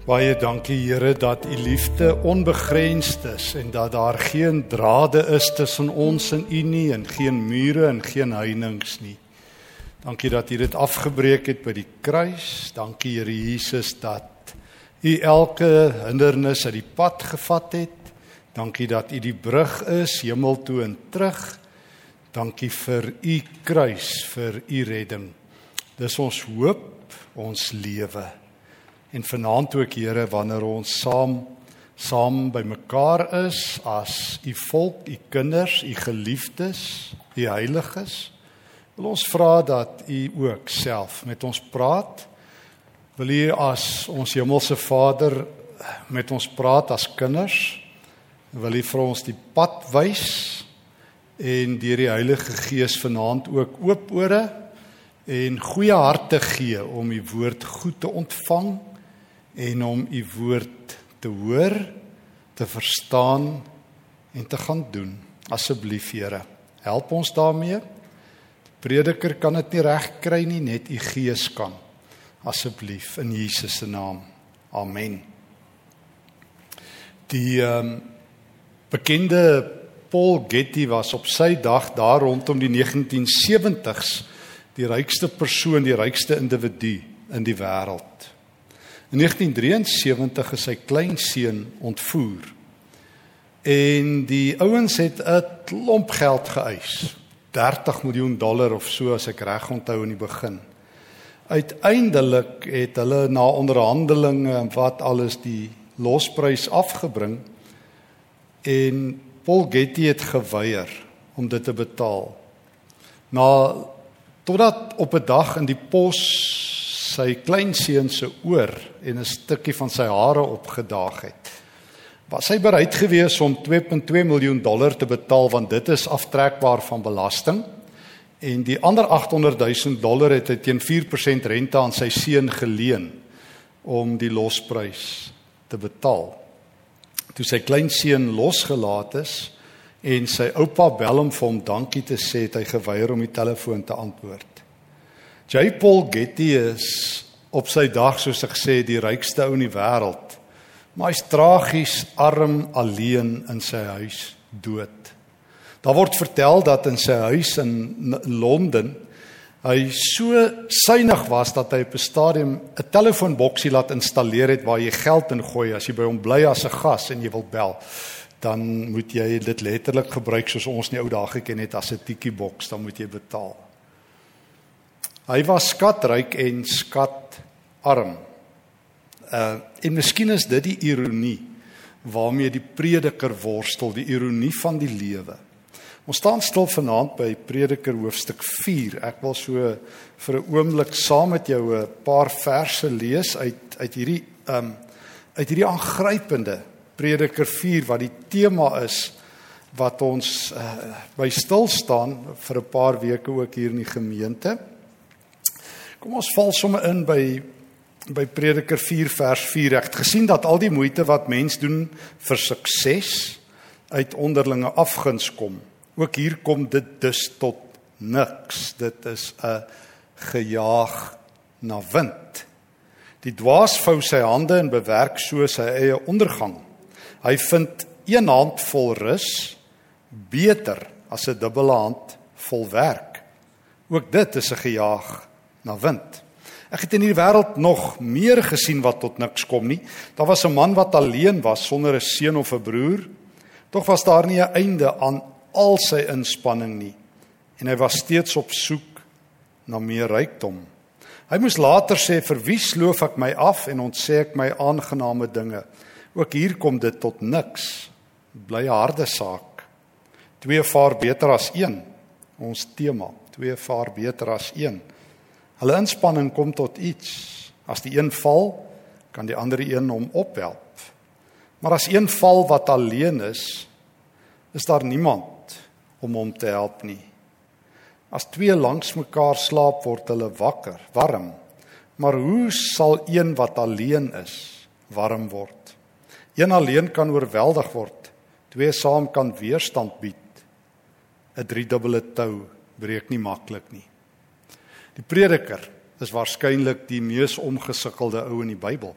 Baie dankie Here dat u liefde onbegrensd is en dat daar geen drade is tussen ons en u nie en geen mure en geen heininge nie. Dankie dat u dit afgebreek het by die kruis. Dankie Here Jesus dat u elke hindernis uit die pad gevat het. Dankie dat u die brug is hemel toe en terug. Dankie vir u kruis, vir u redding. Dis ons hoop, ons lewe. En vanaand ook Here wanneer ons saam saam bymekaar is as u volk, u kinders, u geliefdes, u heiliges, wil ons vra dat u ook self met ons praat. Wil u as ons hemelse Vader met ons praat as kinders? Wil u vir ons die pad wys en deur die Heilige Gees vanaand ook oop ore en goeie harte gee om u woord goed te ontvang? En om u woord te hoor, te verstaan en te gaan doen. Asseblief Here, help ons daarmee. Die prediker kan dit nie reg kry nie, net u Gees kan. Asseblief in Jesus se naam. Amen. Die ehm um, bekende Paul Getty was op sy dag daar rondom die 1970s die rykste persoon, die rykste individu in die wêreld. In 1973 is sy kleinseun ontvoer. En die ouens het 'n klomp geld geëis. 30 miljoen dollar of so as ek reg onthou in die begin. Uiteindelik het hulle na onderhandelinge en wat alles die losprys afgebring en Paul Getty het geweier om dit te betaal. Na totdat op 'n dag in die pos sy kleinseun se oor en 'n stukkie van sy hare opgedaag het. Was hy bereid gewees om 2.2 miljoen dollar te betaal want dit is aftrekbaar van belasting? En die ander 800 000 dollar het hy teen 4% rente aan sy seun geleen om die losprys te betaal. Toe sy kleinseun losgelaat is en sy oupa bel hom vir hom dankie te sê, het hy geweier om die telefoon te antwoord. J. Paul Getty is op sy dag soos ek sê die rykste ou in die wêreld. Maar hy's tragies arm alleen in sy huis dood. Daar word vertel dat in sy huis in Londen hy so suinig was dat hy op 'n stadium 'n telefoonboksie laat installeer het waar jy geld ingooi as jy by hom bly as 'n gas en jy wil bel dan moet jy dit letterlik gebruik soos ons in die ou dae geken het as 'n tikkie boks dan moet jy betaal. Hy was skatryk en skatarm. Uh en miskien is dit die ironie waarmee die prediker worstel, die ironie van die lewe. Ons staan stil vanaand by Prediker hoofstuk 4. Ek wil so vir 'n oomblik saam met jou 'n paar verse lees uit uit hierdie um uit hierdie aangrypende Prediker 4 wat die tema is wat ons uh, by stil staan vir 'n paar weke ook hier in die gemeente. Kom ons val sommer in by by Prediker 4 vers 4. Ek het gesien dat al die moeite wat mens doen vir sukses uit onderlinge afguns kom. Ook hier kom dit dus tot niks. Dit is 'n gejaag na wind. Die dwaas vou sy hande en bewerk so sy eie ondergang. Hy vind een hand vol rus beter as 'n dubbele hand vol werk. Ook dit is 'n gejaag na wind. Ek het in hierdie wêreld nog meer gesien wat tot niks kom nie. Daar was 'n man wat alleen was sonder 'n seun of 'n broer. Tog was daar nie 'n einde aan al sy inspanning nie en hy was steeds op soek na meer rykdom. Hy moes later sê vir wie sloof ek my af en ontsê ek my aangename dinge. Ook hier kom dit tot niks. Bly harde saak. Twee vaar beter as een. Ons tema, twee vaar beter as een. Hulle inspanning kom tot iets. As die een val, kan die ander een hom ophelp. Maar as een val wat alleen is, is daar niemand om hom te help nie. As twee langs mekaar slaap, word hulle wakker, warm. Maar hoe sal een wat alleen is, warm word? Een alleen kan oorweldig word, twee saam kan weerstand bied. 'n Driedubbele tou breek nie maklik nie. Die prediker is waarskynlik die mees omgesukkelde ou in die Bybel.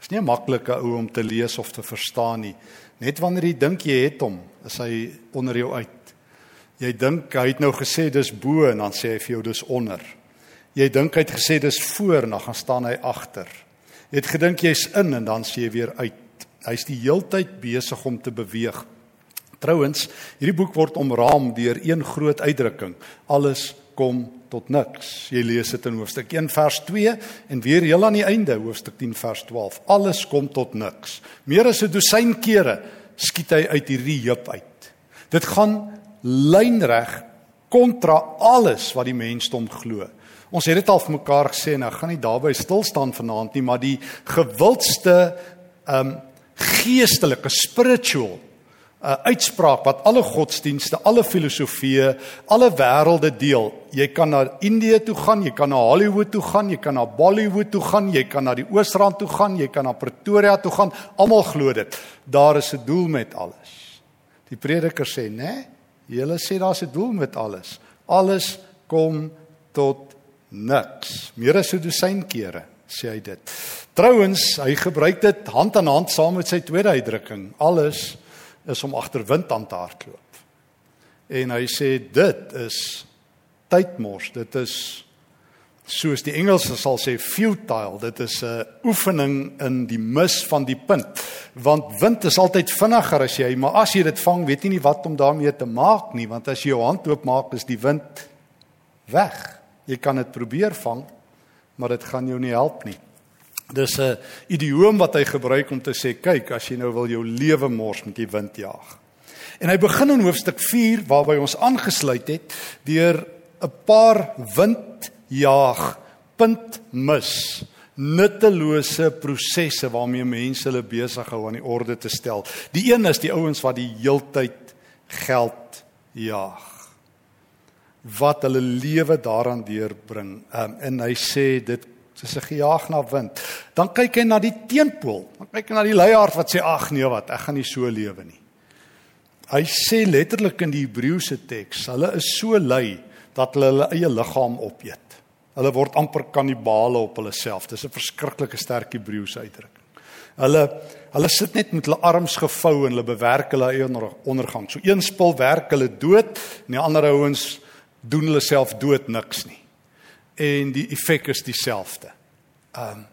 Is nie 'n maklike ou om te lees of te verstaan nie. Net wanneer jy dink jy het hom, is hy onder jou uit. Jy dink hy het nou gesê dis bo en dan sê hy vir jou dis onder. Jy dink hy het gesê dis voor en dan staan hy agter. Jy het gedink jy's in en dan sê jy weer uit. Hy's die heeltyd besig om te beweeg. Trouwens, hierdie boek word omraam deur een groot uitdrukking: alles kom tot niks. Jy lees dit in hoofstuk 1 vers 2 en weer heel aan die einde hoofstuk 10 vers 12. Alles kom tot niks. Meer as 'n dosyn kere skiet hy uit hierdie heup uit. Dit gaan lynreg kontra alles wat die mensdom glo. Ons het dit al vir mekaar gesê en ek gaan nie daarby stil staan vanaand nie, maar die gewildste um geestelike spiritual 'n uitspraak wat alle godsdienste, alle filosofieë, alle wêrelde deel. Jy kan na Indië toe gaan, jy kan na Hollywood toe gaan, jy kan na Bollywood toe gaan, jy kan na die Oosrand toe gaan, jy kan na Pretoria toe gaan. Almal glo dit. Daar is 'n doel met alles. Die prediker sê, "Né? Julle sê daar's 'n doel met alles. Alles kom tot niks. Meer as 'n dosyn kere sê hy dit. Trouwens, hy gebruik dit hand aan hand saam met sy tweede uitdrukking. Alles is om agter wind aan te hardloop. En hy sê dit is tydmors. Dit is soos die Engelse sal sê futile. Dit is 'n oefening in die mis van die punt. Want wind is altyd vinniger as jy, maar as jy dit vang, weet jy nie wat om daarmee te maak nie, want as jy jou hand oopmaak, is die wind weg. Jy kan dit probeer vang, maar dit gaan jou nie help nie. Dis 'n idioom wat hy gebruik om te sê kyk as jy nou wil jou lewe mors met die wind jaag. En hy begin in hoofstuk 4 waarby ons aangesluit het deur 'n paar windjaag punt mis nuttelose prosesse waarmee mense hulle besig hou aan die orde te stel. Die een is die ouens wat die heeltyd geld jaag wat hulle lewe daaraan deurbring. Um, en hy sê dit soos 'n gejaag na wind. Dan kyk hy na die teenpool. Dan kyk hy na die leier wat sê ag nee wat, ek gaan nie so lewe nie. Hy sê letterlik in die Hebreëse teks, hulle is so lui dat hulle hulle eie liggaam opeet. Hulle word amper kannibale op hulle self. Dis 'n verskriklike sterk Hebreëse uitdrukking. Hulle hulle sit net met hulle arms gevou en hulle bewerk hulle eie ondergang. So een spul werk hulle dood en die ander ouens doen hulle self dood niks nie en die effek is dieselfde. Um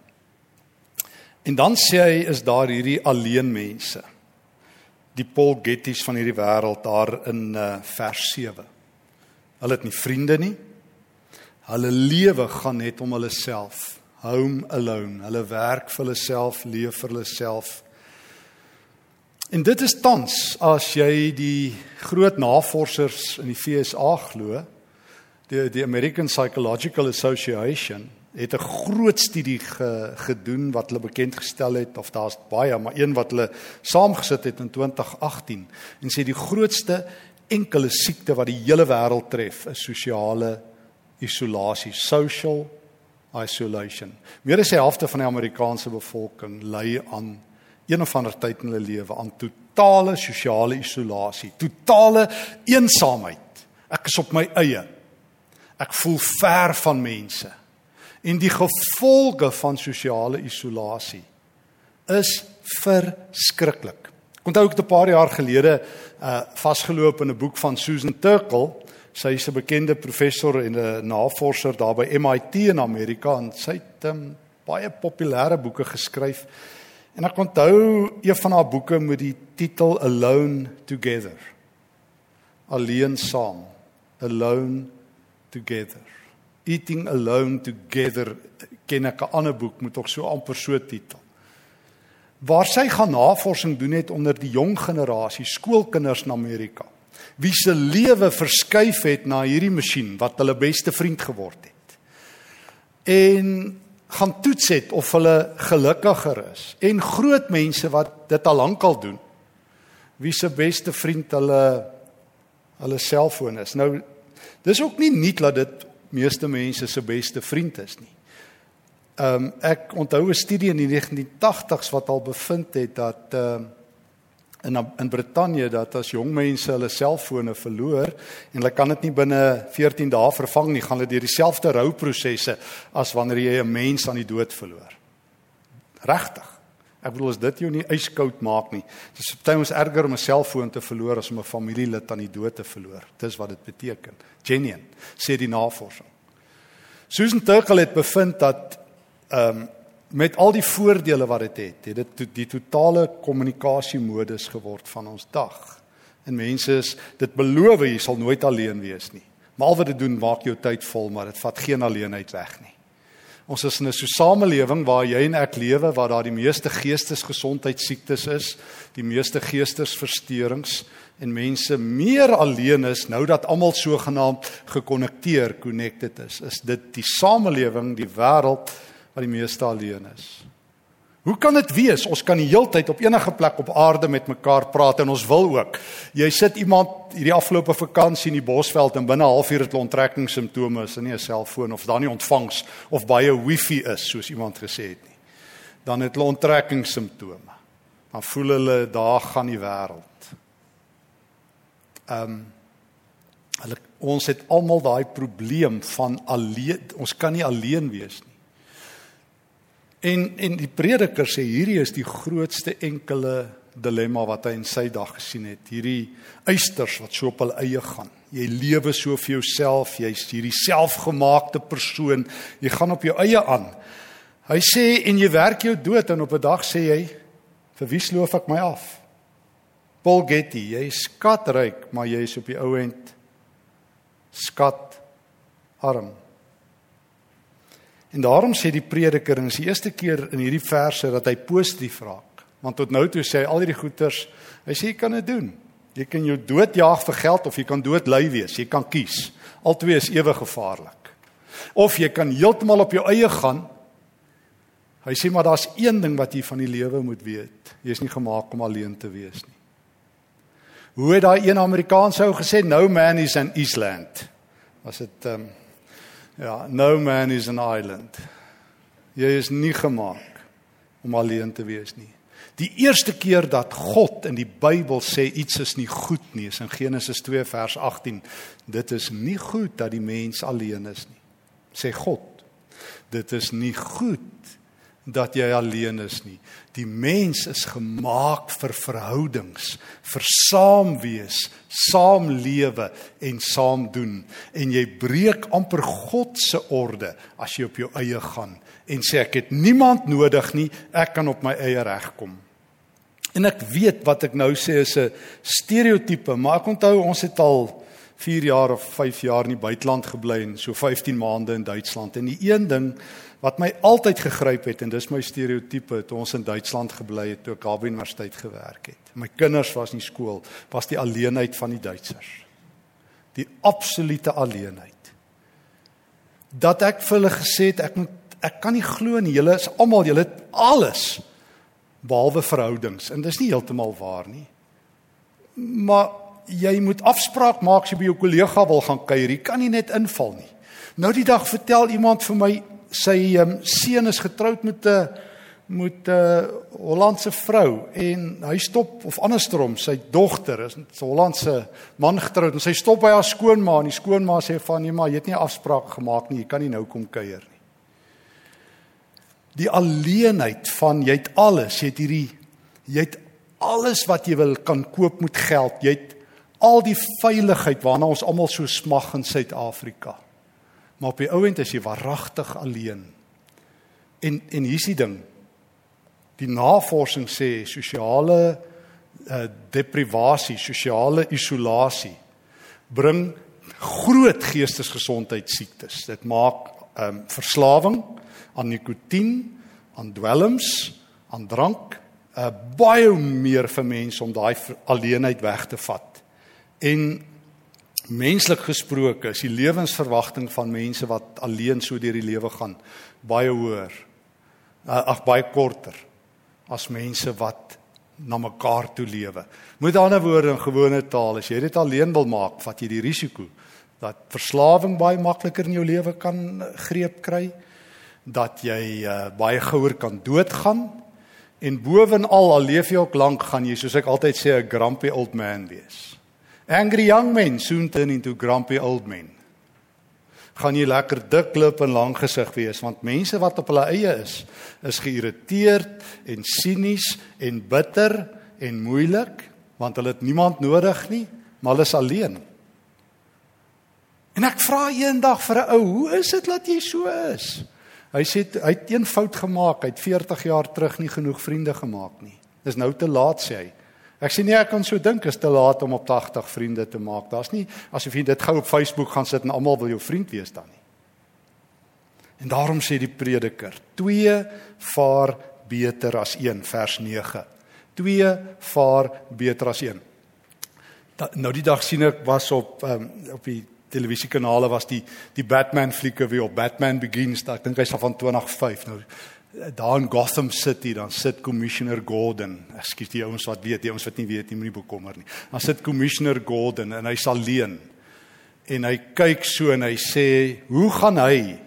En dan sê hy is daar hierdie alleen mense. Die Paul Gettys van hierdie wêreld daar in uh, vers 7. Hulle het nie vriende nie. Hulle lewe gaan net om hulle self. Home alone. Hulle werk vir hulle self, leef vir hulle self. En dit is tans as jy die groot navorsers in die FSA glo, die die American Psychological Association het 'n groot studie ge, gedoen wat hulle bekend gestel het of daar's baie maar een wat hulle saamgesit het in 2018 en sê die grootste enkele siekte wat die hele wêreld tref is sosiale isolasie social isolation. Meer as die helfte van die Amerikaanse bevolking ly aan een of ander tyd in hulle lewe aan totale sosiale isolasie, totale eensaamheid. Ek is op my eie. Ek voel ver van mense. En die gevolge van sosiale isolasie is verskriklik. Ek onthou ek 'n paar jaar gelede uh vasgeloop in 'n boek van Susan Turkle. Sy is 'n bekende professor en 'n navorser daar by MIT in Amerika en sy het um, baie populêre boeke geskryf. En ek onthou een van haar boeke met die titel Alone Together. Alleen saam. Alone together. Eating alone together ken ek 'n ander boek met ook so amper so titel. Waar sy gaan navorsing doen het onder die jong generasie skoolkinders in Amerika. Wie se lewe verskuif het na hierdie masjien wat hulle beste vriend geword het. En gaan toets het of hulle gelukkiger is en groot mense wat dit al lankal doen. Wie se beste vriend hulle hulle selfoon is. Nou Dis ook nie nuut dat dit meeste mense se beste vriend is nie. Ehm um, ek onthou 'n studie in die 1980s wat al bevind het dat ehm uh, in in Brittanje dat as jong mense hulle selfone verloor en hulle kan dit nie binne 14 dae vervang nie, gaan hulle deur dieselfde rouprosesse as wanneer jy 'n mens aan die dood verloor. Regtig. Ek bedoel as dit jou nie yskoud maak nie. Dit is baie ons erger om 'n selfoon te verloor as om 'n familielid aan die dood te verloor. Dis wat dit beteken. Genuine sê die navorsing. Susan Turkle het bevind dat ehm um, met al die voordele wat dit het, het dit die totale kommunikasiemodus geword van ons dag. En mense is dit beloof jy sal nooit alleen wees nie. Maar al wat dit doen maak jou tyd vol, maar dit vat geen alleenheid weg nie. Ons is in 'n so samelewing waar jy en ek lewe waar daar die meeste geestesgesondheidsiektes is, die meeste geestesversteurings en mense meer alleen is nou dat almal sogenaamd gekonnekteer, connected is. Is dit die samelewing, die wêreld wat die meeste alleen is? Hoe kan dit wees ons kan die heeltyd op enige plek op aarde met mekaar praat en ons wil ook. Jy sit iemand hierdie afgelope vakansie in die Bosveld en binne 'n halfuur het hulle onttrekkingssimptome, is nie 'n selfoon of daar nie ontvangs of baie wifi is soos iemand gesê het nie. Dan het hulle onttrekkingssimptome. Dan voel hulle daar gaan die wêreld. Ehm um, hulle ons het almal daai probleem van alleen ons kan nie alleen wees nie. En en die prediker sê hierdie is die grootste enkele dilemma wat hy in sy dag gesien het. Hierdie eisters wat so op hul eie gaan. Jy lewe so vir jouself, jy's hierdie selfgemaakte persoon. Jy gaan op jou eie aan. Hy sê en jy werk jou dood en op 'n dag sê jy vir wie sloof ek my af? Paul Getty, jy is skatryk, maar jy is op die ou end skat arm. En daarom sê die prediker dis die eerste keer in hierdie verse dat hy positief raak. Want tot nou toe sê hy al hierdie goeters, hy sê jy kan dit doen. Jy kan jou dood jaag vir geld of jy kan dood lui wees. Jy kan kies. Albei is ewe gevaarlik. Of jy kan heeltemal op jou eie gaan. Hy sê maar daar's een ding wat jy van die lewe moet weet. Jy is nie gemaak om alleen te wees nie. Hoe het daai een Amerikaans ou gesê no man is an island? Was dit ehm um, Ja, no man is an island. Jy is nie gemaak om alleen te wees nie. Die eerste keer dat God in die Bybel sê iets is nie goed nie, is in Genesis 2 vers 18. Dit is nie goed dat die mens alleen is nie. Sê God. Dit is nie goed dat jy alleen is nie. Die mens is gemaak vir verhoudings, vir saam wees, saam lewe en saam doen. En jy breek amper God se orde as jy op jou eie gaan en sê ek het niemand nodig nie, ek kan op my eie regkom. En ek weet wat ek nou sê is 'n stereotipe, maar ek onthou ons het al 4 jaar of 5 jaar in die buiteland gebly en so 15 maande in Duitsland. En die een ding wat my altyd gegryp het en dis my stereotipe toe ons in Duitsland gebly het toe ek daar by universiteit gewerk het. My kinders was nie skool, was die alleenheid van die Duitsers. Die absolute alleenheid. Dat ek vir hulle gesê het ek moet ek kan nie glo nie, julle is almal, julle het alles behalwe verhoudings en dis nie heeltemal waar nie. Maar jy moet afspraak maak as jy by jou kollega wil gaan kuier, jy kan nie net inval nie. Nou die dag vertel iemand vir my sy um, seun is getroud met 'n met 'n Hollandse vrou en hy stop of andersom sy dogter is 'n Hollandse man getroud en sy stop by haar skoonma en die skoonma sê van nee maar jy het nie afspraak gemaak nie jy kan nie nou kom kuier nie. Die alleenheid van jy het alles jy het hierdie jy het alles wat jy wil kan koop met geld jy het al die veiligheid waarna ons almal so smag in Suid-Afrika Maar op die ouend is jy waaragtig alleen. En en hier's die ding. Die navorsing sê sosiale uh, deprivasie, sosiale isolasie bring groot geestesgesondheidsiektes. Dit maak ehm um, verslawing aan nikotien, aan dwelms, aan drank, uh, baie meer vir mense om daai alleenheid weg te vat. En Menslik gesproke is die lewensverwagting van mense wat alleen so deur die lewe gaan baie hoër. Uh, ag baie korter as mense wat na mekaar toe lewe. Met ander woorde in gewone taal, as jy dit alleen wil maak, vat jy die risiko dat verslawing baie makliker in jou lewe kan greep kry, dat jy uh, baie gouer kan doodgaan en bovenal al leef jy ook lank gaan jy soos ek altyd sê 'n grumpy old man wees. Angry young men soon turn into grumpy old men. gaan jy lekker dik klip en lang gesig wees want mense wat op hulle eie is is geïrriteerd en sinies en bitter en moeilik want hulle het niemand nodig nie maar hulle is alleen. En ek vra eendag vir 'n ou, hoe is dit dat jy so is? Hy sê hy het een fout gemaak, hy het 40 jaar terug nie genoeg vriende gemaak nie. Dis nou te laat sê hy. Ek sê nee, ek kan so dink is te laat om op 80 vriende te maak. Daar's nie asof jy dit gou op Facebook gaan sit en almal wil jou vriend wees dan nie. En daarom sê die prediker, 2 vaar beter as 1 vers 9. 2 vaar beter as 1. Da, nou die dag sien ek was op um, op die televisiekanale was die die Batman flieke weer op Batman Begins, ek dink hy's van 2005 nou daar in Gotham City dan sit Commissioner Gordon. Ekskuus die ouens wat weet, die ouens wat nie weet nie, moenie bekommer nie. Dan sit Commissioner Gordon en hy's alleen. En hy kyk so en hy sê, "Hoe gaan hy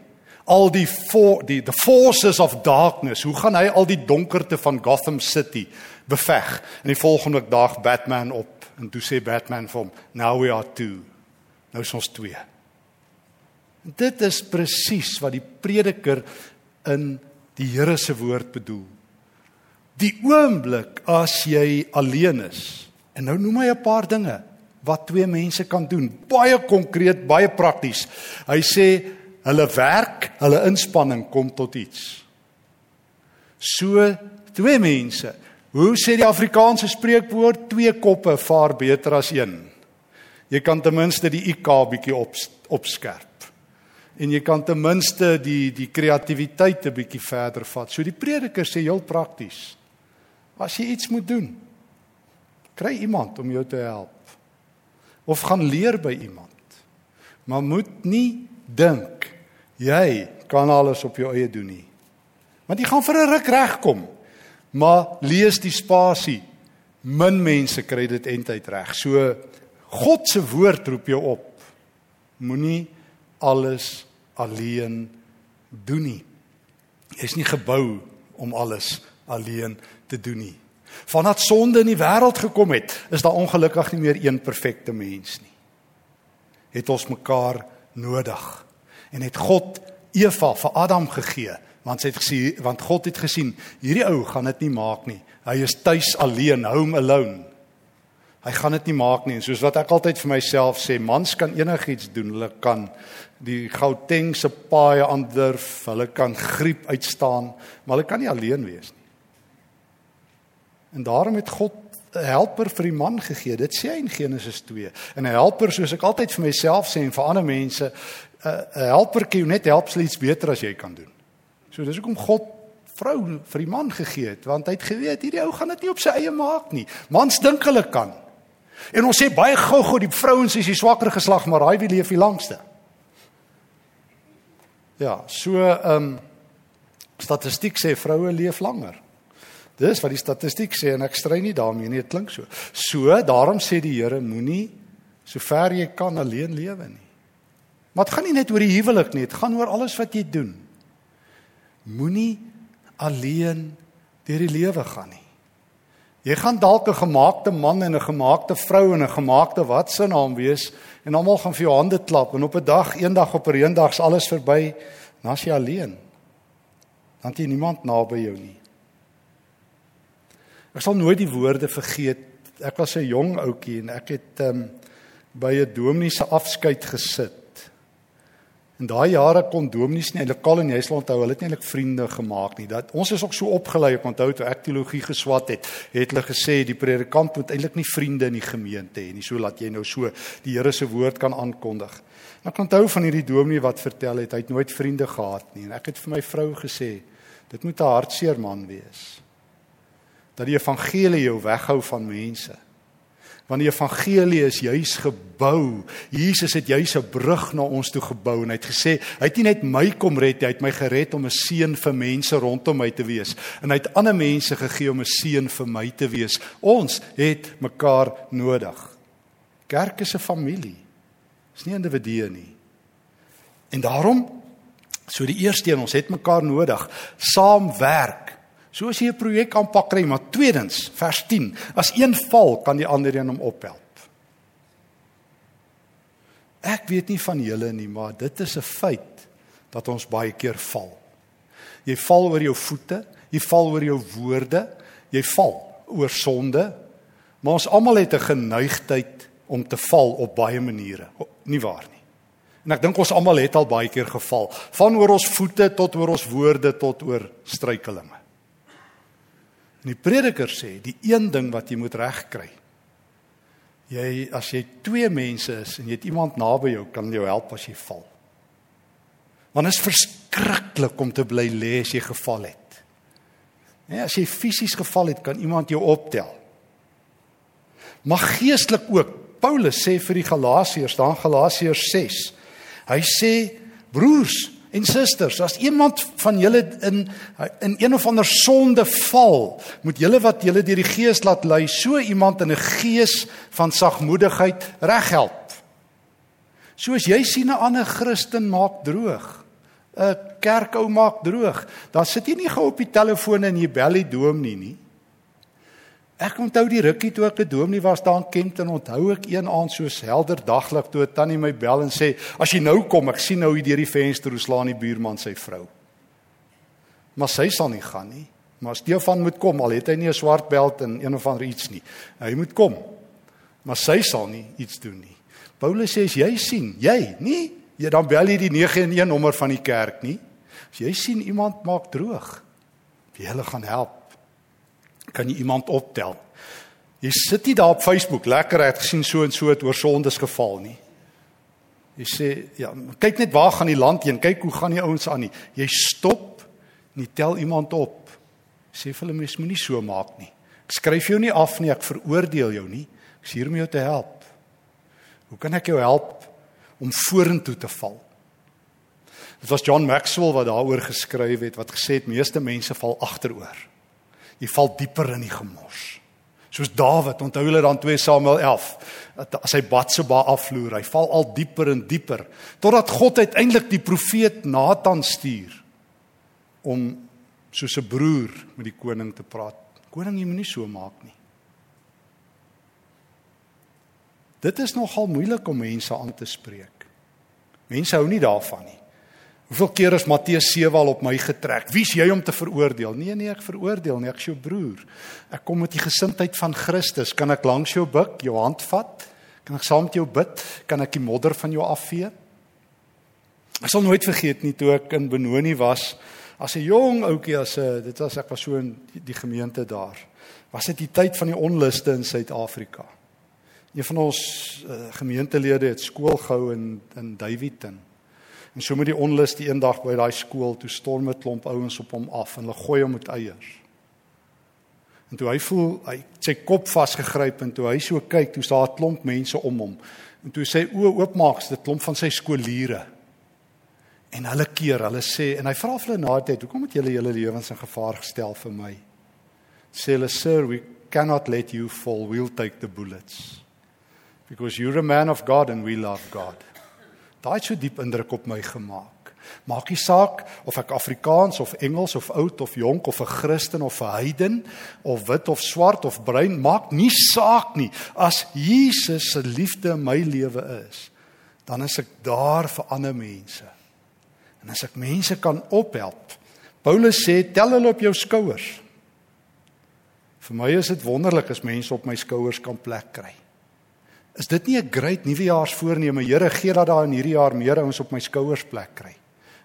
al die for, die the forces of darkness, hoe gaan hy al die donkerte van Gotham City beveg?" En die volgende dag Batman op en toe sê Batman vir hom, "Now we are two." Nou is ons twee. Dit is presies wat die prediker in die Here se woord bedoel. Die oomblik as jy alleen is. En nou noem hy 'n paar dinge wat twee mense kan doen. Baie konkreet, baie prakties. Hy sê hulle werk, hulle inspanning kom tot iets. So twee mense. Hoe sê die Afrikaanse spreekwoord twee koppe vaar beter as een? Jy kan ten minste die IK bietjie op opskerp en jy kan ten minste die die kreatiwiteit 'n bietjie verder vat. So die prediker sê heel prakties. As jy iets moet doen, kry iemand om jou te help. Of gaan leer by iemand. Maar moet nie dink jy kan alles op jou eie doen nie. Want jy gaan vir 'n ruk regkom. Maar lees die spasie. Min mense kry dit eintlik reg. So God se woord roep jou op. Moenie alles alleen doen nie. Jy's nie gebou om alles alleen te doen nie. Vandat sonde in die wêreld gekom het, is daar ongelukkig nie meer een perfekte mens nie. Het ons mekaar nodig. En het God Eva vir Adam gegee, want sy het gesien want God het gesien hierdie ou gaan dit nie maak nie. Hy is tuis alleen, home alone. Hy gaan dit nie maak nie en soos wat ek altyd vir myself sê, mans kan enigiets doen. Hulle kan die Gauteng se paaie aandurf, hulle kan griep uitstaan, maar hulle kan nie alleen wees nie. En daarom het God 'n helper vir die man gegee. Dit sê hy in Genesis 2. En 'n helper soos ek altyd vir myself sê en vir ander mense, 'n helper kan jou net help sê iets beter as jy kan doen. So dis hoekom God vrou vir die man gegee het, want hy het geweet hierdie ou gaan dit nie op sy eie maak nie. Mans dink hulle kan. En ons sê baie gou-gou die vrouens is die swakker geslag, maar raai wie leef die langste? Ja, so ehm um, statistiek sê vroue leef langer. Dis wat die statistiek sê en ek strei nie daarmee nie, dit klink so. So, daarom sê die Here moenie sover jy kan alleen lewe nie. Maar dit gaan nie net oor die huwelik nie, dit gaan oor alles wat jy doen. Moenie alleen deur die lewe gaan nie. Jy gaan dalk 'n gemaakte man en 'n gemaakte vrou en 'n gemaakte wat se naam wees en almal gaan vir jou hande klap en op 'n dag, eendag op 'n eendag is alles verby, dan as jy alleen. Dan het jy niemand naby jou nie. Ek sal nooit die woorde vergeet. Ek was 'n jong ouetjie en ek het um, by 'n dominee se afskeid gesit. In daai jare kon dominees nie lokaal en jy sal onthou, hulle het nie eintlik vriende gemaak nie. Dat ons is ook so opgelei op onthou toe ek teologie geswat het, het hulle gesê die predikant moet eintlik nie vriende in die gemeente hê nie, so laat jy nou so die Here se woord kan aankondig. Ek onthou van hierdie dominee wat vertel het hy het nooit vriende gehad nie en ek het vir my vrou gesê dit moet 'n hartseer man wees. Dat die evangelie jou weghou van mense. Want die evangelie is juis gebou. Jesus het juis 'n brug na ons toe gebou en hy het gesê, hy het nie net my kom red, hy het my gered om 'n seën vir mense rondom my te wees en hy het ander mense gegee om 'n seën vir my te wees. Ons het mekaar nodig. Kerk is 'n familie. Dis nie individue nie. En daarom so die eerste een, ons het mekaar nodig. Saamwerk So as jy 'n projek aanpak kry, maar tweedens, vers 10, as een val, kan die ander een hom ophelp. Ek weet nie van julle nie, maar dit is 'n feit dat ons baie keer val. Jy val oor jou voete, jy val oor jou woorde, jy val oor sonde. Maar ons almal het 'n geneigtheid om te val op baie maniere. Nie waar nie. En ek dink ons almal het al baie keer geval, van oor ons voete tot oor ons woorde tot oor struikelinge. En die prediker sê, die een ding wat jy moet regkry Jy as jy twee mense is en jy het iemand naby jou kan jou help as jy val. Want dit is verskriklik om te bly lê as jy geval het. Nee, as jy fisies geval het, kan iemand jou optel. Maar geestelik ook. Paulus sê vir die Galasiërs, daar Galasiërs 6. Hy sê broers en susters, as iemand van julle in in een of ander sonde val, moet julle wat julle deur die Gees laat lei, so iemand in 'n gees van sagmoedigheid reghelp. Soos jy sien 'n ander Christen maak droog. 'n Kerkou maak droog. Dan sit jy nie gou op die telefoon en jy bel die dom nie nie. Ek onthou die rukkie toe ek 'n dominee was daar in Kempton, onthou ek een aand soos helder daglik toe 'n tannie my bel en sê: "As jy nou kom, ek sien nou hier deur die venster hoe slaan die buurman sy vrou." Maar sy sal nie gaan nie. Maar Stefan moet kom al het hy nie 'n swart beld en een of ander iets nie. Hy moet kom. Maar sy sal nie iets doen nie. Paulus sê as jy sien, jy, nie, jy dan bel jy die 911 nommer van die kerk nie. As jy sien iemand maak droog, jy hulle gaan help kan jy iemand optel. Jy sit nie daar op Facebook lekker het gesien so en so het oor sondes geval nie. Jy sê ja, kyk net waar gaan die land heen? Kyk hoe gaan die ouens aan nie. Jy stop en jy tel iemand op. Sê vir hulle mens moenie so maak nie. Ek skryf jou nie af nie, ek veroordeel jou nie. Ek is hier om jou te help. Hoe kan ek jou help om vorentoe te val? Dit was John Maxwell wat daaroor geskryf het wat gesê het meeste mense val agteroor jy val dieper in die gemors. Soos Dawid, onthou hulle dan 2 Samuel 11, as hy Batsheba afvloer, hy val al dieper en dieper totdat God uiteindelik die profeet Nathan stuur om soos 'n broer met die koning te praat. Koning, jy moenie so maak nie. Dit is nogal moeilik om mense aan te spreek. Mense hou nie daarvan nie. Hoeveel keer is Matteus 7 al op my getrek? Wie's jy om te veroordeel? Nee nee, ek veroordeel nie, ek is jou broer. Ek kom met die gesindheid van Christus. Kan ek langs jou buig, jou hand vat? Kan ek saam met jou bid? Kan ek die modder van jou afvee? Ek sal nooit vergeet nie toe ek in Benoni was as 'n jong ouetjie as 'n dit was ek was so in die, die gemeente daar. Was dit die tyd van die onluste in Suid-Afrika? Een van ons uh, gemeentelede het skool gehou in in Davidton. En so met die onlus die eendag by daai skool toe storm 'n klomp ouens op hom af en hulle gooi hom met eiers. En toe hy voel hy sy kop vasgegryp en toe hy so kyk, toe staan 'n klomp mense om hom. En toe sy oë oopmaak, is dit klomp van sy skooliere. En hulle keer, hulle sê en hy vra hulle na tyd, "Hoekom het julle julle lewens in gevaar gestel vir my?" Sê hulle, "Sir, we cannot let you fall. We'll take the bullets." Because you're a man of God and we love God. Daai het so diep indruk op my gemaak. Maak nie saak of ek Afrikaans of Engels of oud of jonk of 'n Christen of 'n heiden of wit of swart of bruin, maak nie saak nie. As Jesus se liefde in my lewe is, dan is ek daar vir ander mense. En as ek mense kan ophelp. Paulus sê, tel hulle op jou skouers. Vir my is dit wonderlik as mense op my skouers kan plek kry. Is dit nie 'n great nuwejaarsvoorneme? Here, gee dat daar in hierdie jaar meer ouens op my skouers plek kry.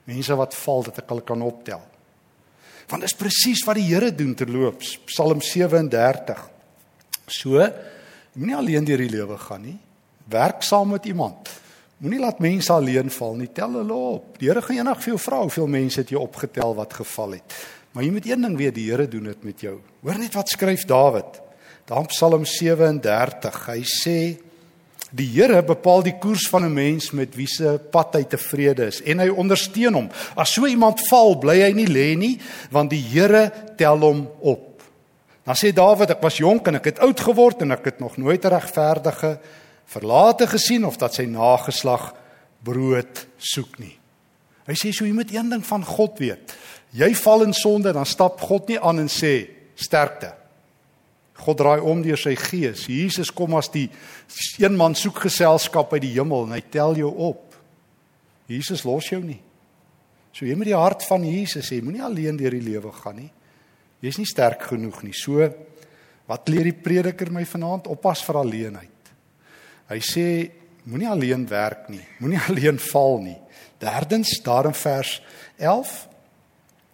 Mense wat val dat ek hulle kan optel. Want dit is presies wat die Here doen terloops. Psalm 37. So, moenie alleen deur die lewe gaan nie. Werk saam met iemand. Moenie laat mense alleen val nie. Tel hulle op. Die Here gaan eendag vir jou vra hoeveel mense het jy opgetel wat geval het. Maar jy moet een ding weet, die Here doen dit met jou. Hoor net wat skryf Dawid. Daar in Psalm 37. Hy sê Die Here bepaal die koers van 'n mens met wie se pad hy tevrede is en hy ondersteun hom. As so iemand val, bly hy nie lê nie, want die Here tel hom op. Dan sê Dawid, ek was jonk en ek het oud geword en ek het nog nooit 'n regverdige verlate gesien of dat sy nageslag brood soek nie. Hy sê so jy moet een ding van God weet. Jy val in sonde dan stap God nie aan en sê sterkte. God draai om deur sy gees. Jesus kom as die een man soek geselskap uit die hemel en hy tel jou op. Jesus los jou nie. So jy moet die hart van Jesus hê. Moenie alleen deur die lewe gaan nie. Jy's nie sterk genoeg nie. So wat leer die prediker my vanaand? Oppas vir alleenheid. Hy sê moenie alleen werk nie. Moenie alleen val nie. Derdens, daar in vers 11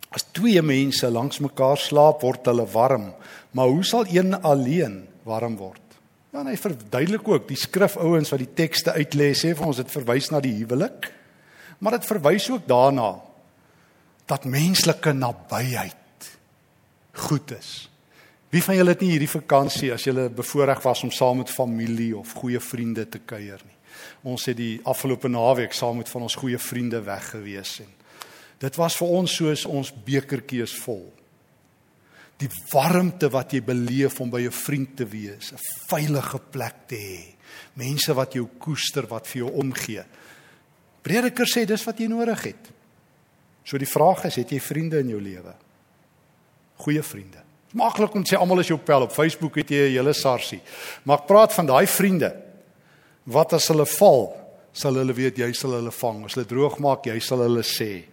As twee mense langs mekaar slaap, word hulle warm, maar hoe sal een alleen warm word? Ja, en hy verduidelik ook die skrifouens wat die tekste uitlê sê vir ons dit verwys na die huwelik. Maar dit verwys ook daarna dat menslike nabyheid goed is. Wie van julle het nie hierdie vakansie as julle bevoorreg was om saam met familie of goeie vriende te kuier nie? Ons het die afgelope naweek saam met van ons goeie vriende weg gewees en dit was vir ons soos ons bekertjie is vol. Die warmte wat jy beleef om by 'n vriend te wees, 'n veilige plek te hê, mense wat jou koester, wat vir jou omgee. Prediker sê dis wat jy nodig het. So die vraag is, het jy vriende in jou lewe? Goeie vriende. Maklik om te sê almal is jou pel op Facebook het jy 'n hele sarsie. Maar ek praat van daai vriende wat as hulle val, sal hulle weet jy sal hulle vang. As hulle droog maak, jy sal hulle sê.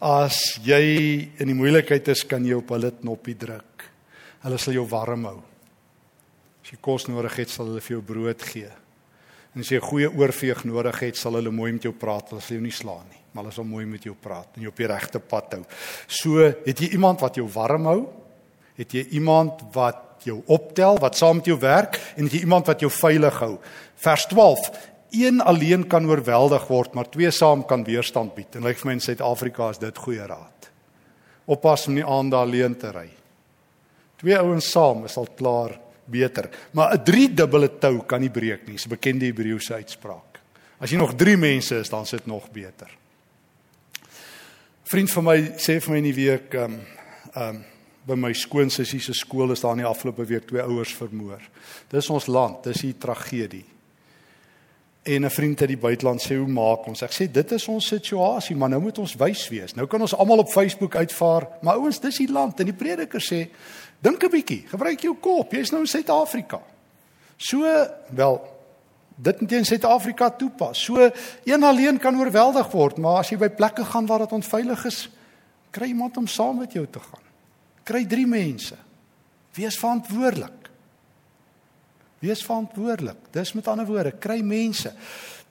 As jy in die moeilikheid is, kan jy op hulle knoppie druk. Hulle sal jou warm hou. As jy kos nodig het, sal hulle vir jou brood gee. En as jy 'n goeie oorveeg nodig het, sal hulle mooi met jou praat, hulle sal jou nie slaan nie maar hulle sal mooi met jou praat en jou op die regte pad hou. So, het jy iemand wat jou warm hou? Het jy iemand wat jou optel, wat saam met jou werk en het jy iemand wat jou veilig hou? Vers 12. Een alleen kan oorweldig word, maar twee saam kan weerstand bied. En lyk vir my in Suid-Afrika is dit goeie raad. Oppas om nie aan daar alleen te ry. Twee ouens saam is al klaar beter, maar 'n driedubbele tou kan nie breek nie. Dis 'n bekende Hebreëse uitspraak. As jy nog 3 mense is, dan sit nog beter vriend van my sê vir my in die week ehm um, ehm um, by my skoonsussie se skool is daar in die afgelope week twee ouers vermoor. Dis ons land, dis 'n tragedie. En 'n vriend uit die buiteland sê hoe maak ons? Ek sê dit is ons situasie, maar nou moet ons wys wees. Nou kan ons almal op Facebook uitvaar, maar ouens, dis die land en die prediker sê dink 'n bietjie, gebruik jou kop. Jy's nou in Suid-Afrika. So, wel, dit in Suid-Afrika toepas. So een alleen kan oorweldig word, maar as jy by plekke gaan waar dit onveilig is, kry iemand om saam met jou te gaan. Kry 3 mense. Wees verantwoordelik. Wees verantwoordelik. Dis met ander woorde, kry mense.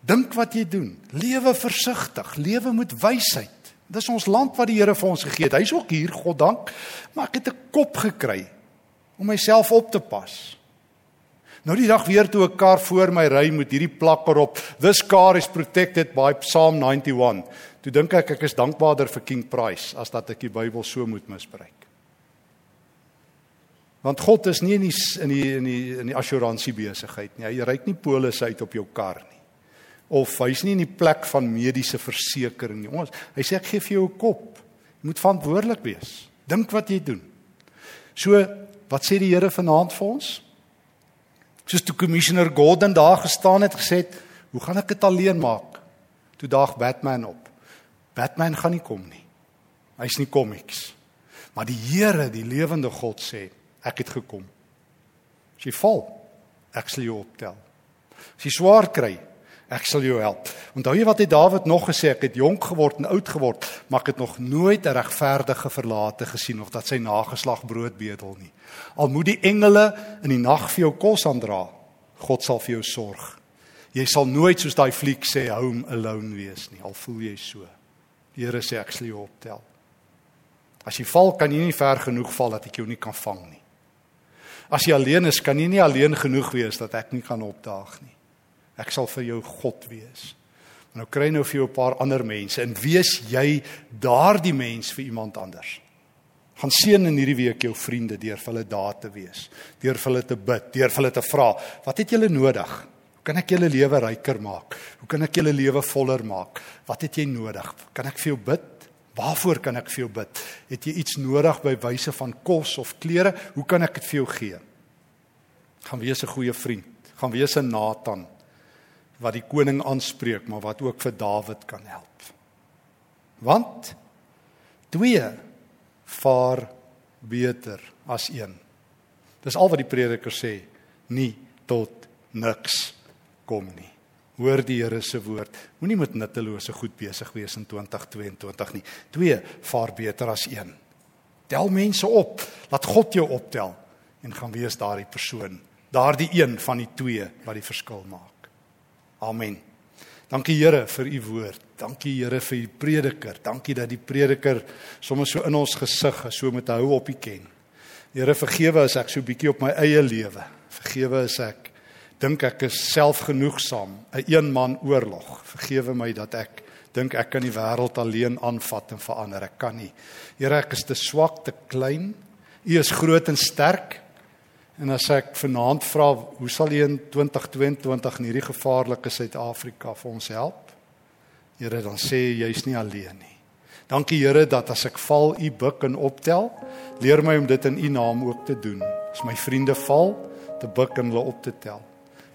Dink wat jy doen. Lewe versigtig. Lewe met wysheid. Dis ons land wat die Here vir ons gegee het. Hy's ook hier, God dank. Maar ek het 'n kop gekry om myself op te pas. Nou die dag weer toe 'n kar voor my ry met hierdie plakker op, this car is protected by Psalm 91. Toe dink ek ek is dankbaarder vir King Price as dat ek die Bybel so moet misbruik. Want God is nie in die in die in die in die assuransie besigheid nie. Hy ry nie polisse uit op jou kar nie. Of hy's nie in die plek van mediese versekerings nie. Ons hy sê ek gee vir jou 'n kop. Jy moet verantwoordelik wees. Dink wat jy doen. So, wat sê die Here vanaand vir ons? Soos toe commissioner Gordon daar gestaan het gesê, "Hoe gaan ek dit alleen maak?" Toe daag Batman op. Batman gaan nie kom nie. Hy's nie komiks. Maar die Here, die lewende God sê, "Ek het gekom." As jy val, ek sal jou optel. As jy swaar kry, ek sal jou help. Onthou jy wat het Dawid nog gesê, ek het jonk geword en oud geword, maar ek het nog nooit 'n regverdige verlate gesien of dat sy nageslag brood bedel nie. Al moet die engele in die nag vir jou kos aandra, God sal vir jou sorg. Jy sal nooit soos daai fliek sê home alone wees nie, al voel jy so. Die Here sê ek sal jou optel. As jy val, kan jy nie ver genoeg val dat ek jou nie kan vang nie. As jy alleen is, kan jy nie alleen genoeg wees dat ek nie kan opdaag nie. Ek sal vir jou God wees. Nou kry nou vir jou 'n paar ander mense en wees jy daardie mens vir iemand anders. Gaan seën in hierdie week jou vriende deur vir hulle daar te wees, deur vir hulle te bid, deur vir hulle te vra, wat het julle nodig? Hoe kan ek julle lewe ryker maak? Hoe kan ek julle lewe voller maak? Wat het jy nodig? Kan ek vir jou bid? Waarvoor kan ek vir jou bid? Het jy iets nodig by wyse van kos of klere? Hoe kan ek dit vir jou gee? Gaan wees 'n goeie vriend. Gaan wees 'n Nathan wat die koning aanspreek, maar wat ook vir Dawid kan help. Want twee vaar beter as een. Dis al wat die prediker sê, nie tot niks kom nie. Hoor die Here se woord. Moenie met nuttelose goed besig wees in 2022 nie. 2 vaar beter as 1. Tel mense op. Laat God jou optel en gaan wees daardie persoon, daardie een van die twee wat die verskil maak. Amen. Dankie Here vir u woord. Dankie Here vir u prediker. Dankie dat die prediker sommer so in ons gesig is, so met hou op u ken. Here vergewe as ek so bietjie op my eie lewe. Vergewe as ek dink ek is selfgenoegsaam, 'n een man oorlog. Vergewe my dat ek dink ek kan die wêreld alleen aanvat en verander. Ek kan nie. Here, ek is te swak, te klein. U is groot en sterk. En as ek vanaand vra, hoe sal U in 2022 in hierdie gevaarlike Suid-Afrika vir ons help? Here, dan sê jy's nie alleen nie. Dankie Here dat as ek val, U buig en optel. Leer my om dit in U naam ook te doen. As my vriende val, te buig en hulle op te tel.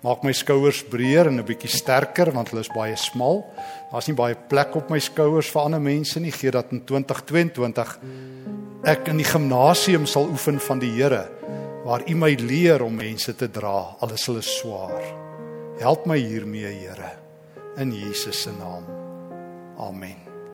Maak my skouers breër en 'n bietjie sterker want hulle is baie smal. Daar's nie baie plek op my skouers vir ander mense nie. Gee dat in 2022 ek in die gimnasium sal oefen van die Here waar U my leer om mense te dra al is hulle swaar. Help my hiermee, Here, in Jesus se naam. Amen.